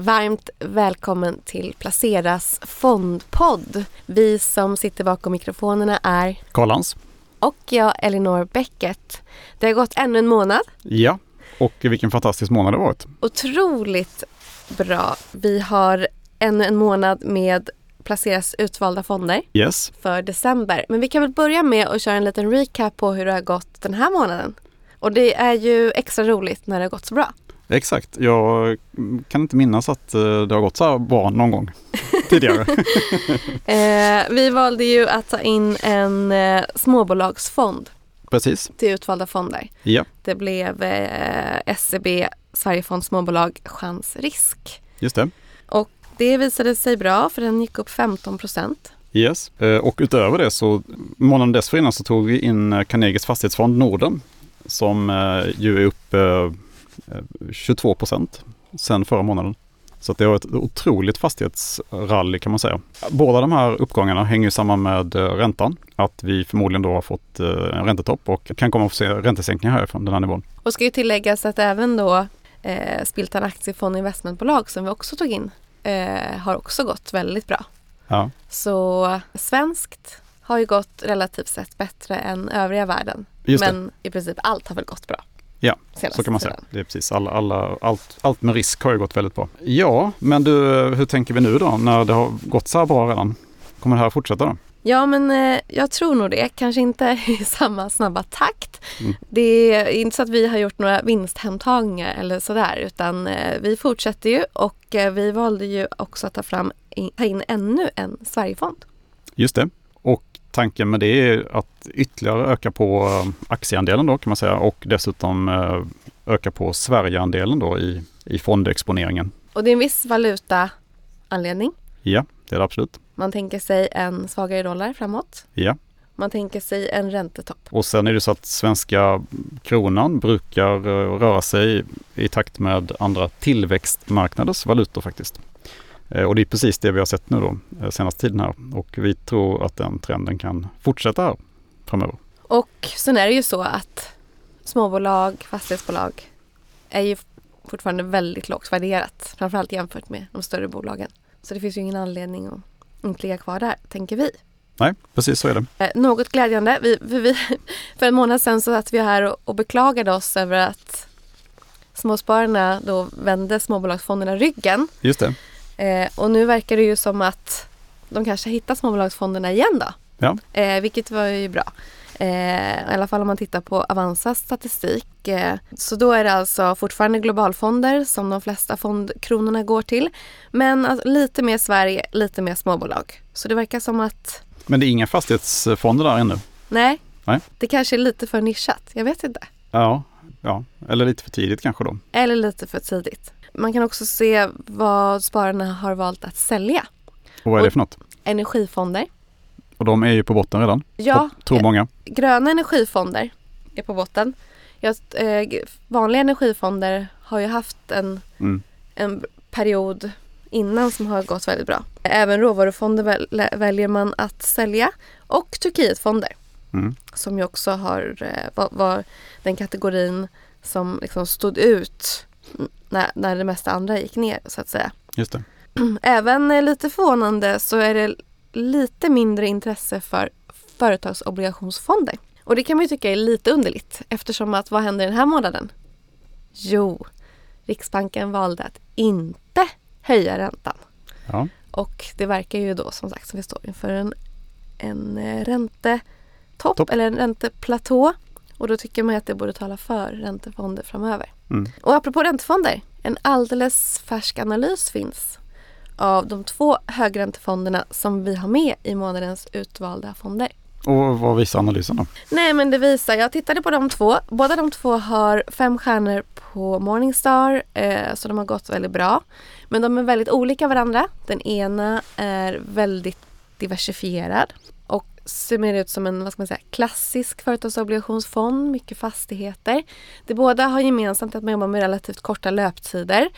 Varmt välkommen till Placeras fondpodd. Vi som sitter bakom mikrofonerna är Karlans. och jag Elinor Bäcket. Det har gått ännu en månad. Ja, och vilken fantastisk månad det har varit. Otroligt bra. Vi har ännu en månad med Placeras utvalda fonder Yes, för december. Men vi kan väl börja med att köra en liten recap på hur det har gått den här månaden. Och det är ju extra roligt när det har gått så bra. Exakt. Jag kan inte minnas att eh, det har gått så här bra någon gång tidigare. Eh, vi valde ju att ta in en eh, småbolagsfond Precis. till utvalda fonder. Ja, Det blev eh, SEB, Sverigefond Småbolag, Chans Risk. just det. Och det visade sig bra för den gick upp 15 procent. Yes. Eh, Och utöver det så månaden dessförinnan så tog vi in eh, Carnegies fastighetsfond Norden som ju är upp eh, 22 procent sen förra månaden. Så det var ett otroligt fastighetsrally kan man säga. Båda de här uppgångarna hänger samman med eh, räntan. Att vi förmodligen då har fått eh, en räntetopp och kan komma att få se räntesänkningar härifrån den här nivån. Och ska ju tilläggas att även då eh, Spiltan Aktiefond Investmentbolag som vi också tog in eh, har också gått väldigt bra. Ja, Så svenskt har ju gått relativt sett bättre än övriga världen. Men i princip allt har väl gått bra. Ja, Så kan man säga. Det är precis alla, alla, allt, allt med risk har ju gått väldigt bra. Ja, men du, hur tänker vi nu då när det har gått så här bra redan? Kommer det här fortsätta då? Ja men eh, jag tror nog det. Kanske inte i samma snabba takt. Mm. Det är inte så att vi har gjort några vinsthemtagningar eller sådär utan eh, vi fortsätter ju och eh, vi valde ju också att ta, fram, in, ta in ännu en Sverigefond. Just det. Tanken med det är att ytterligare öka på eh, aktieandelen då kan man säga och dessutom eh, öka på Sverigeandelen då i, i fondexponeringen. Och det är en viss valutaanledning. Ja, det är det absolut. Man tänker sig en svagare dollar framåt. Ja, Man tänker sig en räntetopp. och sen är det så att svenska kronan brukar eh, röra sig i takt med andra tillväxtmarknaders valutor faktiskt. Eh, Och det är precis det vi har sett nu då eh, senaste tiden här och vi tror att den trenden kan fortsätta framöver. Och sen är det ju så att småbolag, fastighetsbolag är ju fortfarande väldigt lågt värderat. Framförallt jämfört med de större bolagen. Så det finns ju ingen anledning att inte ligga kvar där, tänker vi. Nej, precis så är det. Eh, något glädjande. Vi, för, vi, för en månad sedan så satt vi här och, och beklagade oss över att småspararna då vände småbolagsfonderna ryggen. Just det. Eh, och nu verkar det ju som att de kanske hittar småbolagsfonderna igen då. Ja. Eh, vilket var ju bra. Eh, I alla fall om man tittar på Avanzas statistik. Eh, så då är det alltså fortfarande globalfonder som de flesta fondkronorna går till. Men alltså, lite mer Sverige, lite mer småbolag. Så det verkar som att Men det är inga fastighetsfonder där ännu? nej, Nej. det kanske är lite för nischat. Jag vet inte. Ja, ja, eller lite för tidigt kanske då. Eller lite för tidigt. Man kan också se vad spararna har valt att sälja. Och vad är det för något? Energifonder. Och de är ju på botten redan, Ja, tror många. gröna energifonder är på botten. Ja, eh, vanliga energifonder har ju haft en, Mm. en period innan som har gått väldigt bra. Även råvarufonder väl, väljer man att sälja och Turkietfonder Mm. som ju också har, eh, var, var den kategorin som liksom stod ut när, när det mesta andra gick ner så att säga. Just det. Även eh, lite förvånande så är det lite mindre intresse för företagsobligationsfonder. Och det kan man ju tycka är lite underligt eftersom att vad händer den här månaden? Jo, Riksbanken valde att inte höja räntan. Ja, Och det verkar ju då som sagt som vi står inför en, en eh, räntetopp Topp. eller en ränteplatå. Och då tycker man att det borde tala för räntefonder framöver. mm. Och apropå räntefonder, en alldeles färsk analys finns av de två högräntefonderna som vi har med i månadens utvalda fonder. Och vad visar analysen då? Nej men det visar, jag tittade på de två. Båda de två har fem stjärnor på Morningstar eh, så de har gått väldigt bra. Men de är väldigt olika varandra. Den ena är väldigt diversifierad ser mer ut som en vad ska man säga, klassisk företagsobligationsfond, mycket fastigheter. De båda har gemensamt att man jobbar med relativt korta löptider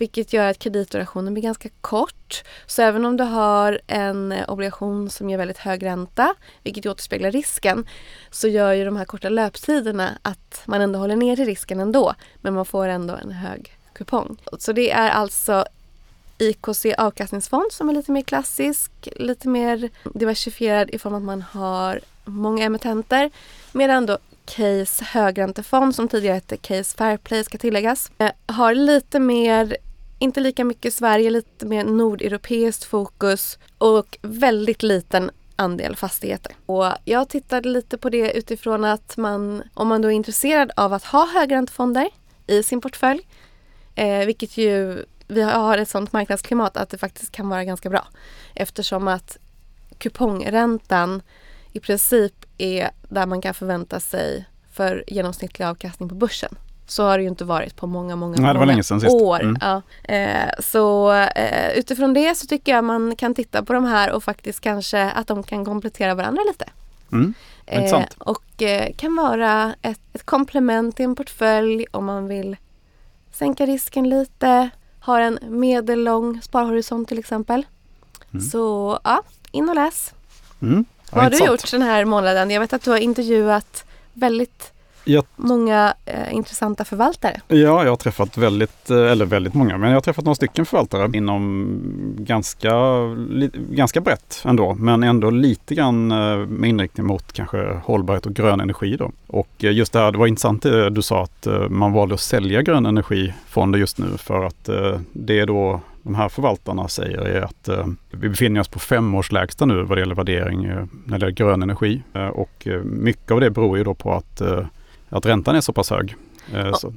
vilket gör att kreditdurationen blir ganska kort. Så även om du har en eh, obligation som ger väldigt hög ränta, vilket återspeglar risken, så gör ju de här korta löptiderna att man ändå håller ner risken ändå, men man får ändå en hög kupong. Så det är alltså IKC avkastningsfond som är lite mer klassisk, lite mer diversifierad i form av att man har många emittenter. Medan då Case högräntefond som tidigare hette Case Fairplay ska tilläggas. Eh, har lite mer, inte lika mycket Sverige, lite mer nordeuropeiskt fokus och väldigt liten andel fastigheter. Och jag tittade lite på det utifrån att man, om man då är intresserad av att ha högräntefonder i sin portfölj, eh, vilket ju vi har ett sånt marknadsklimat att det faktiskt kan vara ganska bra eftersom att kupongräntan i princip är där man kan förvänta sig för genomsnittlig avkastning på börsen. Så har det ju inte varit på många, många, Nej, många år. Mm. Ja. Eh, så eh, utifrån det så tycker jag man kan titta på de här och faktiskt kanske att de kan komplettera varandra lite. Mm. Eh, och eh, kan vara ett, ett komplement till en portfölj om man vill sänka risken lite, har en medellång sparhorisont till exempel. Mm. Så ja, in och läs. Mm. Ja, Vad har du gjort den här månaden? Jag vet att du har intervjuat väldigt jag, många eh, intressanta förvaltare. Ja, jag har träffat väldigt, eh, eller väldigt många, men jag har träffat några stycken förvaltare inom ganska, li, ganska brett ändå, men ändå lite grann eh, med inriktning mot kanske hållbarhet och grön energi då. Och eh, just det här, det var intressant det du sa att man valde att sälja grön energifonder just nu för att det är då de här förvaltarna säger är att eh, vi befinner oss på femårslägsta nu vad det gäller värdering eh, när det gäller grön energi. Eh, och mycket av det beror ju då på att att räntan är så pass hög. Eh, så,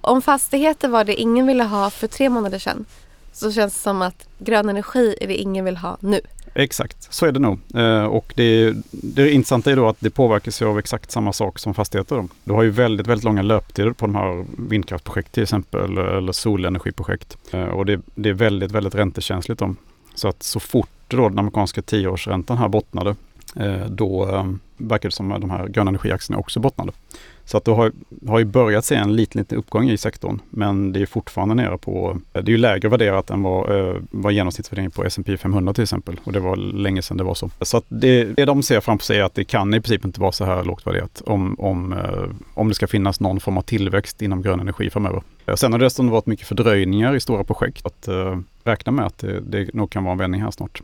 om fastigheter var det ingen ville ha för tre månader sedan så känns det som att grön energi är det ingen vill ha nu. Exakt, så är det nog. Eh, och det, det intressanta är då att det påverkas av exakt samma sak som fastigheter. Då. Du har ju väldigt, väldigt långa löptider på de här vindkraftprojekt till exempel eller solenergiprojekt. Eh, och det, det, är väldigt, väldigt räntekänsligt. Då. Så att så fort då den amerikanska tioårsräntan här bottnade Eh, då eh, verkar det som att de här gröna energiaktierna också bottnade. Så att det har, har ju börjat se en liten, liten uppgång i sektorn, men det är fortfarande nere på, det är ju lägre värderat än vad, eh, vad genomsnittsvärderingen på S&P 500 till exempel. Och det var länge sedan det var så. Så att det, det de ser framför sig är att det kan i princip inte vara så här lågt värderat om, om, eh, om det ska finnas någon form av tillväxt inom grön energi framöver. Eh, sen har det dessutom varit mycket fördröjningar i stora projekt. Att uh, räkna med att det, det nog kan vara en vändning här snart.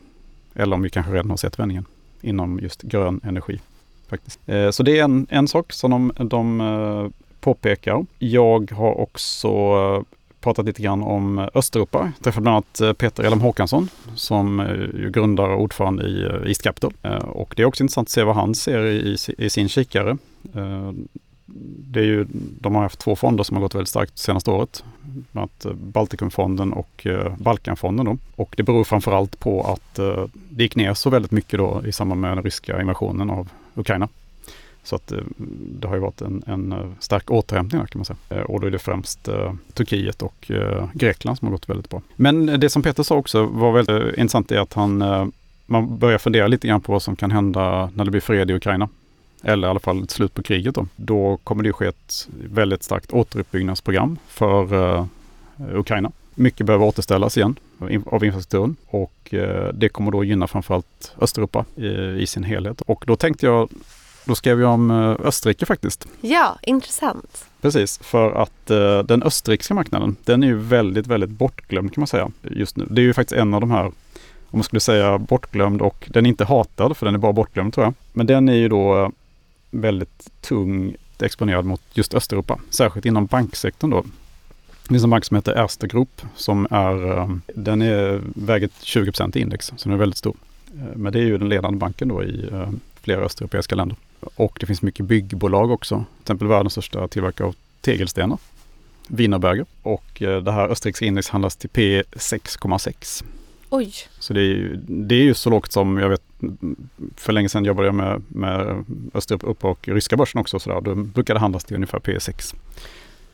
Eller om vi kanske redan har sett vändningen inom just grön energi. Faktiskt. Eh, så det är en, en sak som de, de eh, påpekar. Jag har också eh, pratat lite grann om Östeuropa. Jag träffade bland annat Peter Elm Håkansson som är grundare och ordförande i East Capital. Och det är också intressant att se vad han ser i, i sin kikare det är ju, de har haft två fonder som har gått väldigt starkt senaste året. Bland annat eh, Baltikumfonden och eh, Balkanfonden. Då. Och det beror framförallt på att eh, det gick ner så väldigt mycket då i samband med den ryska invasionen av Ukraina. Så att det har ju varit en, en stark återhämtning kan man säga. Och då är det främst Turkiet och Grekland som har gått väldigt bra. Men det som Peter sa också var väldigt intressant är att han man börjar fundera lite grann på vad som kan hända när det blir fred i Ukraina eller i alla fall ett slut på kriget då, då kommer det ske ett väldigt starkt återuppbyggnadsprogram för uh, Ukraina. Mycket behöver återställas igen av infrastrukturen och uh, det kommer då gynna framförallt Östeuropa i, i, sin helhet. Och då tänkte jag, då skrev jag om uh, Österrike faktiskt. Ja, intressant. Precis, för att den österrikiska marknaden, den är ju väldigt, väldigt bortglömd kan man säga just nu. Det är ju faktiskt en av de här om man skulle säga bortglömd och den är inte hatad för den är bara bortglömd tror jag. Men den är ju då väldigt tungt exponerad mot just Östeuropa, särskilt inom banksektorn då. Det finns en bank som heter Erste Group som är, eh, den är, väger 20 i index, så den är väldigt stor. Eh, men det är ju den ledande banken då i eh, flera östeuropeiska länder. Och det finns mycket byggbolag också, till exempel världens största tillverkare av tegelstenar, Wienerberger. Och det här österrikiska index handlas till P 6,6. Oj! Så det är, det är ju så lågt som jag vet, för länge sedan jobbade jag med, med Östeuropa och ryska börsen också. Så där. Då brukade det handlas till ungefär P6.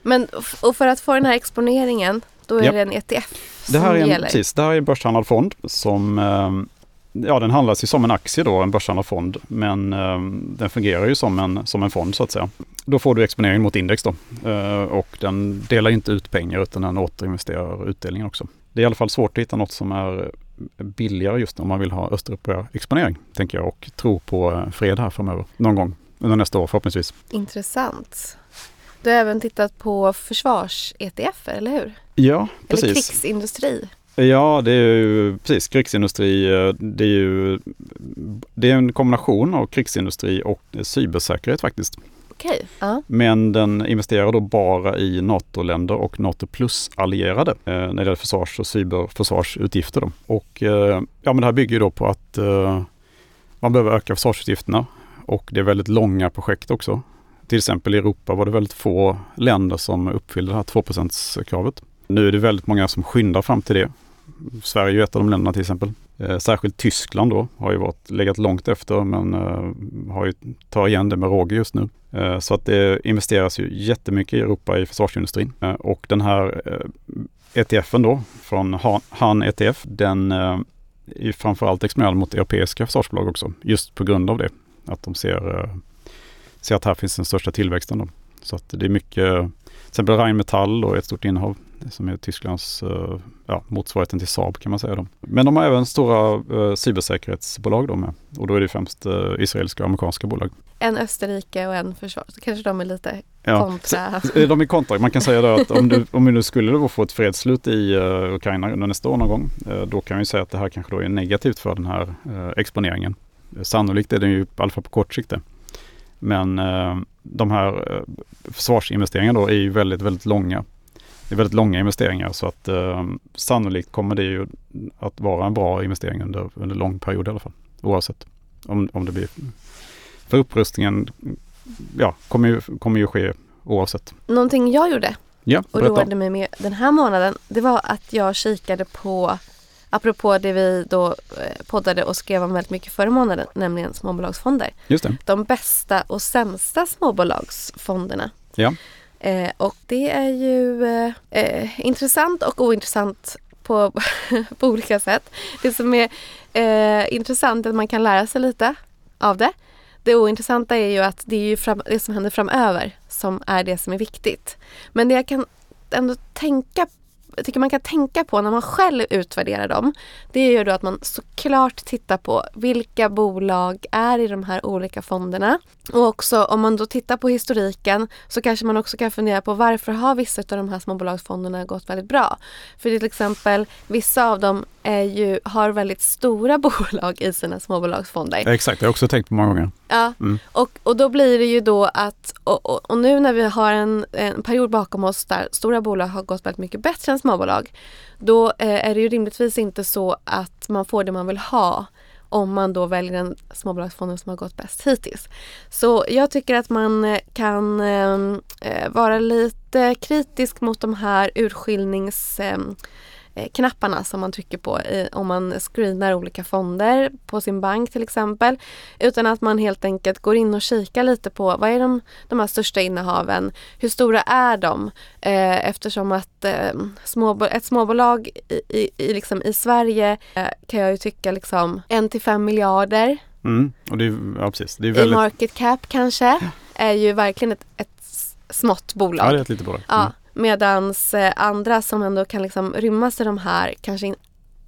Men och för att få den här exponeringen, då är ja. det en ETF som det här är en, gäller? Precis, det här är en börshandlad fond som ehm, Ja, den handlas ju som en aktie då, en börshandlad fond. Men eh, den fungerar ju som en, som en fond så att säga. Då får du exponering mot index då. Eh, och den delar inte ut pengar utan den återinvesterar utdelningen också. Det är i alla fall svårt att hitta något som är billigare just om man vill ha Östeuropa-exponering, tänker jag, och tro på eh, fred här framöver. Någon gång under nästa år förhoppningsvis. Intressant. Du har även tittat på försvars-ETF, eller hur? Ja, precis. Eller krigsindustri. Ja, det är ju precis krigsindustri. eh, Det är ju det är en kombination av krigsindustri och cybersäkerhet faktiskt. Okej. Ja. Men den investerar då bara i NATO-länder och NATO plus-allierade eh, när det gäller försvars och cyberförsvarsutgifter. Då. Och eh, ja, men det här bygger ju då på att eh, man behöver öka försvarsutgifterna och det är väldigt långa projekt också. Till exempel i Europa var det väldigt få länder som uppfyllde det här 2 kravet. Nu är det väldigt många som skyndar fram till det. Sverige är ju ett av de länderna till exempel. Eh, särskilt Tyskland då har ju varit, legat långt efter men eh, har ju, tar igen det med råge just nu. Eh, så att det investeras ju jättemycket i Europa i försvarsindustrin. Och den här ETFen då från Han-ETF den är framförallt exponerad mot europeiska försvarsbolag också. Just på grund av det. Att de ser, ser att här finns den största tillväxten. Då. Så att det är mycket, exempel Rheinmetall och ett stort innehav som är Tysklands eh, ja, motsvarigheten till Saab kan man säga. Då. Men de har även stora eh, cybersäkerhetsbolag då med. Och då är det främst eh, israeliska och amerikanska bolag. En Österrike och en försvar. Kanske de är lite Ja. kontra. Så, eh, De är kontra. Man kan säga då att om, du, om vi nu skulle då få ett fredsslut i uh, Ukraina under nästa år någon gång, eh, då kan vi säga att det här kanske då är negativt för den här eh, exponeringen. Sannolikt är det ju i alla fall på kort sikt det. Men eh, de här uh, försvarsinvesteringarna då är ju väldigt, väldigt långa. Det är väldigt långa investeringar så att eh, sannolikt kommer det ju att vara en bra investering under, under lång period i alla fall. Oavsett om, om det blir för upprustningen ja, kommer ju, kommer ju ske oavsett. Någonting jag gjorde Ja, och roade mig med den här månaden det var att jag kikade på Apropå det vi då eh, poddade och skrev om väldigt mycket förra månaden, nämligen småbolagsfonder. Just det. De bästa och sämsta småbolagsfonderna. Ja. Eh, och det är ju eh, eh, intressant och ointressant på, på olika sätt. Det som är eh, intressant är att man kan lära sig lite av det. Det ointressanta är ju att det är ju fram, det som händer framöver som är det som är viktigt. Men det jag kan ändå tänka jag tycker man kan tänka på när man själv utvärderar dem det är ju då att man såklart tittar på vilka bolag är i de här olika fonderna. Och också om man då tittar på historiken så kanske man också kan fundera på varför har vissa av de här småbolagsfonderna gått väldigt bra? För till exempel vissa av dem är ju, har väldigt stora bolag i sina småbolagsfonder. Exakt, det har jag också tänkt på många gånger. Ja, Mm. och, och då blir det ju då att, och, och, och nu när vi har en, en period bakom oss där stora bolag har gått väldigt mycket bättre än småbolag, då eh, är det ju rimligtvis inte så att man får det man vill ha om man då väljer den småbolagsfonden som har gått bäst hittills. Så jag tycker att man eh, kan eh, vara lite kritisk mot de här urskiljnings knapparna som man trycker på i, om man screenar olika fonder på sin bank till exempel. Utan att man helt enkelt går in och kikar lite på vad är de, de här största innehaven? Hur stora är de? Eh, eftersom att eh, småbo- ett småbolag i, i, i, liksom, i Sverige eh, kan jag ju tycka liksom 1 till 5 miljarder Mm. Och det är, ja, precis. Det är i väldigt, market cap kanske är ju verkligen ett, ett smått bolag. ja, det är ett litet bolag. Ja, Mm. medans eh, andra som ändå kan liksom rymmas i de här kanske in,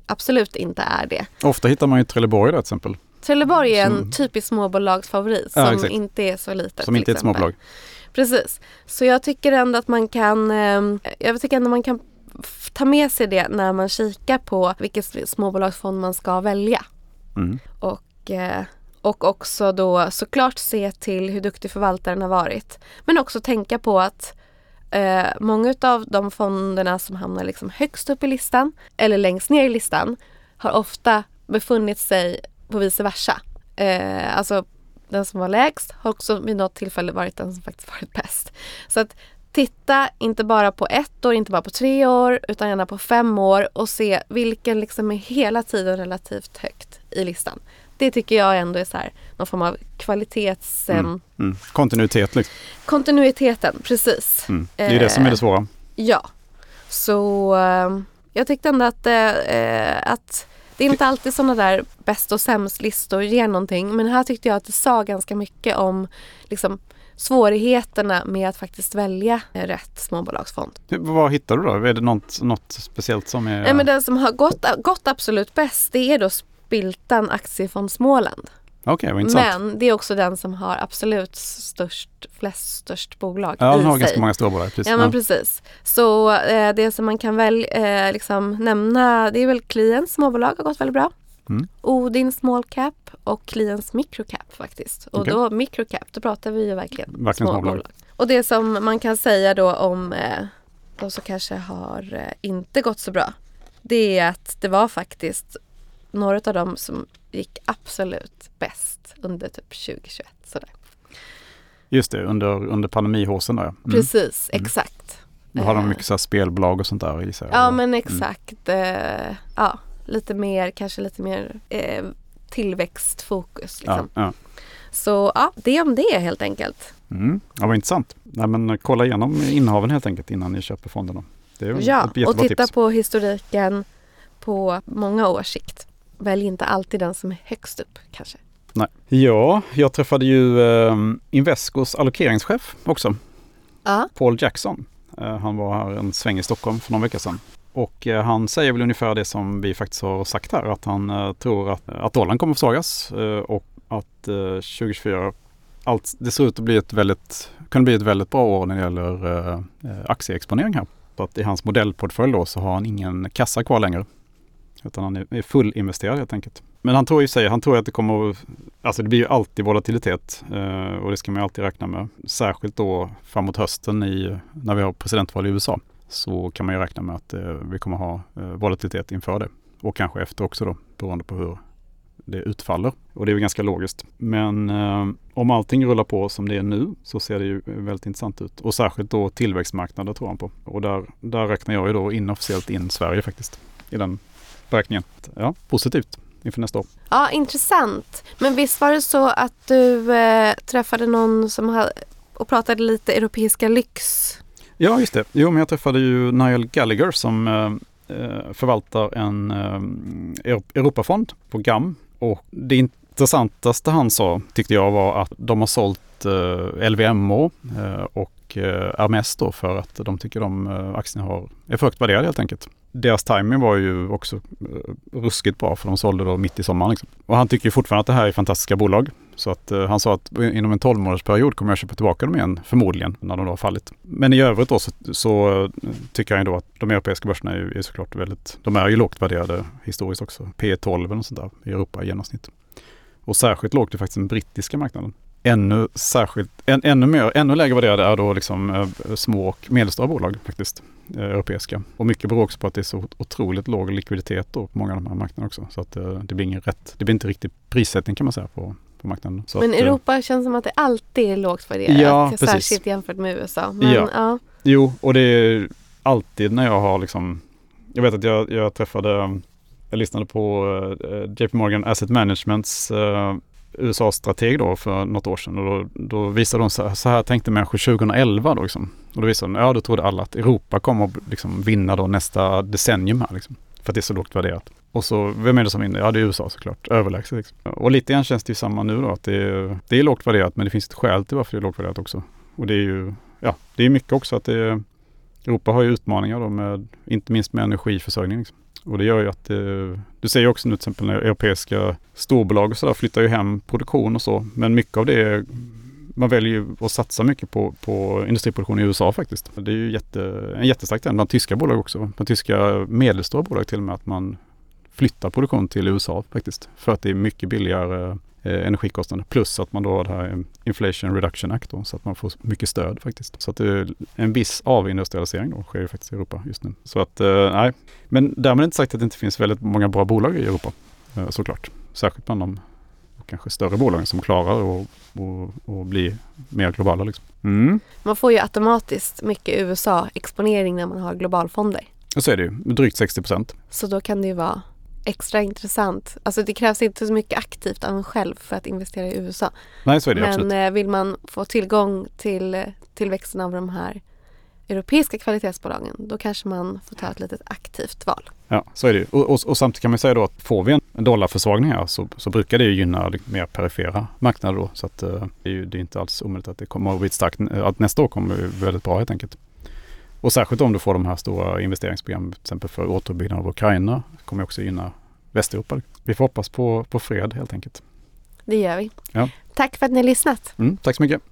absolut inte är det. Ofta hittar man ju Trelleborg där till exempel, Trelleborg är en Som- typisk småbolagsfavorit Ja, som exakt. inte är så litet. som inte är ett exempel. småbolag. Precis. Så jag tycker ändå att man kan eh, Jag tycker ändå man kan ta med sig det när man kikar på vilken småbolagsfond man ska välja. Mm. Och, eh, och också då såklart se till hur duktig förvaltaren har varit. Men också tänka på att eh, många av de fonderna som hamnar liksom högst upp i listan eller längst ner i listan har ofta befunnit sig på vice versa. Eh, alltså den som var lägst har också vid något tillfälle varit den som faktiskt varit bäst. Så att titta inte bara på ett år, inte bara på tre år utan gärna på fem år och se vilken liksom är hela tiden relativt högt i listan. Det tycker jag ändå är så här, någon form av kvalitets... Mm. em, Mm. Kontinuitet liksom. kontinuiteten, precis. Mm. Det är det som är det svåra. Ja. Så eh, jag tyckte ändå att, eh, eh, att det är inte alltid sådana där bäst och sämst listor ger någonting. Men här tyckte jag att det sa ganska mycket om liksom, svårigheterna med att faktiskt välja eh, rätt småbolagsfond. Vad hittar du då? Är det något, något speciellt som är... Nej, men den som har gått, gått absolut bäst det är då Spiltan Aktiefond Småland. Intressant. Men det är också den som har absolut störst, flest störst bolag Ja, den har sig. ganska många stora bolag. Precis. Ja men precis. Så eh, det som man kan väl eh, liksom nämna det är väl Kliens småbolag har gått väldigt bra. Mm. Odin small cap och Kliens microcap faktiskt. Och Okej. då microcap, då pratar vi ju verkligen, Verkligen småbolag. Och det som man kan säga då om eh, de som kanske har eh, inte gått så bra. Det är att det var faktiskt några av dem som gick absolut bäst under typ 2021. Sådär. Just det, under, under pandemihåsen där. ja. Mm. Precis, Mm. exakt. Då har de Eh, mycket så spelbolag och sånt där gissar jag. Ja Och- men exakt. Eh, ja, lite mer, kanske lite mer eh, tillväxtfokus. Liksom. ja, ja. Så ja, det om det helt enkelt. Mm. ja, vad intressant. Nej, men kolla igenom innehaven helt enkelt innan ni köper fonderna. Det är Ja, ett och titta tips. på historiken på många års sikt. Välj inte alltid den som är högst upp kanske. Nej. Ja, jag träffade ju eh, Invescos allokeringschef också, Ja, Paul Jackson. Eh, han var här en sväng i Stockholm för någon vecka sedan. Och eh, han säger väl ungefär det som vi faktiskt har sagt här, att han eh, tror att, att dollarn kommer att försvagas eh, och att eh, 2024, allt, det ser ut att bli ett väldigt, kunna bli ett väldigt bra år när det gäller eh, eh, aktieexponering här. Så att i hans modellportfölj då så har han ingen kassa kvar längre. Utan han är fullinvesterad helt enkelt. Men han tror ju sig, han tror att det kommer att, alltså det blir ju alltid volatilitet eh, och det ska man ju alltid räkna med. Särskilt då framåt hösten i, när vi har presidentval i USA så kan man ju räkna med att eh, vi kommer ha eh, volatilitet inför det. Och kanske efter också då, beroende på hur det utfaller. Och det är ju ganska logiskt. Men eh, om allting rullar på som det är nu så ser det ju väldigt intressant ut. Och särskilt då tillväxtmarknader tror han på. Och där, där räknar jag ju då inofficiellt in Sverige faktiskt i den beräkningen. Ja, positivt inför nästa år. ja intressant. Men visst var det så att du eh, träffade någon som hade, och pratade lite europeiska lyx? Ja, just det. Jo, men jag träffade ju Niall Gallagher som eh, eh, förvaltar en eh, Euro- Europafond på GAM. Och det intressantaste han sa tyckte jag var att de har sålt eh, LVMH eh, och eh, Hermes då för att de tycker de aktierna har, är för högt värderade helt enkelt. Deras timing var ju också eh, ruskigt bra för de sålde då mitt i sommaren. Liksom. Och han tycker fortfarande att det här är fantastiska bolag. Så att eh, han sa att inom en 12 månadersperiod kommer jag köpa tillbaka dem igen, förmodligen, när de då har fallit. Men i övrigt då så, så eh, tycker han ju då att de europeiska börserna är, ju- är såklart väldigt, de är ju lågt värderade historiskt också. P 12 eller något sånt där i Europa i genomsnitt. Och särskilt lågt är faktiskt den brittiska marknaden. Ännu, särskilt, än, ännu, mer, ännu lägre värderade är då liksom eh, små och medelstora bolag faktiskt, eh, europeiska. Och mycket beror också på att det är så otroligt låg likviditet då på många av de här marknaderna också. Så att eh, det blir ingen rätt, det blir inte riktigt prissättning kan man säga på, på marknaden. Så Men att, Europa känns som att det alltid är lågt värderat. Ja, precis. Särskilt jämfört med USA. Men, Ja. ja. Jo, och det är alltid när jag har liksom, jag vet att jag, jag träffade, jag lyssnade på JP Morgan Asset Managements USA-strateg då för något år sedan och då, då visade de så här, så här tänkte människor 2011 då liksom. Och då visade de, ja då trodde alla att Europa kommer att liksom vinna då nästa decennium här liksom. För att det är så lågt värderat. Och så, vem är det som vinner? Ja det är USA såklart, överlägset. Liksom. Och lite grann känns det ju samma nu då, att det är, det är lågt värderat men det finns ett skäl till varför det är lågt värderat också. Och det är ju, ja det är mycket också att det är, Europa har ju utmaningar då med, inte minst med energiförsörjning. Liksom. Och det gör ju att det, du ser ju också nu till exempel när europeiska storbolag och sådär flyttar ju hem produktion och så. Men mycket av det, man väljer ju att satsa mycket på, på industriproduktion i USA faktiskt. Det är ju jätte, en jättestark trend bland tyska bolag också. Bland tyska medelstora bolag till och med att man flyttar produktion till USA faktiskt. För att det är mycket billigare eh, energikostnader. Plus att man då har det här Inflation Reduction Act då, så att man får mycket stöd faktiskt. Så att är en viss avindustrialisering då sker ju faktiskt i Europa just nu. Så att eh, nej, men därmed inte sagt att det inte finns väldigt många bra bolag i Europa eh, såklart. Särskilt bland de kanske större bolagen som klarar att och, och bli mer globala. Liksom. Mm. Man får ju automatiskt mycket USA-exponering när man har globalfonder. Så är det ju drygt 60 procent. Så då kan det ju vara extra intressant. Alltså det krävs inte så mycket aktivt av en själv för att investera i USA. Nej, så är det absolut. Men eh, vill man få tillgång till eh, tillväxten av de här europeiska kvalitetsbolagen då kanske man får ta ett litet aktivt val. Ja, så är det ju. Och, och, och samtidigt kan man säga då att får vi en dollarförsvagning här så, så brukar det ju gynna mer perifera marknader då. Så att eh, det är ju det är inte alls omöjligt att det kommer att bli starkt, att nästa år kommer väldigt bra helt enkelt. Och särskilt om du får de här stora investeringsprogrammen, till exempel för återuppbyggnad av Ukraina, kommer också gynna Västeuropa. Vi får hoppas på, på fred helt enkelt. Det gör vi. Ja. Tack för att ni har lyssnat. Mm, tack så mycket.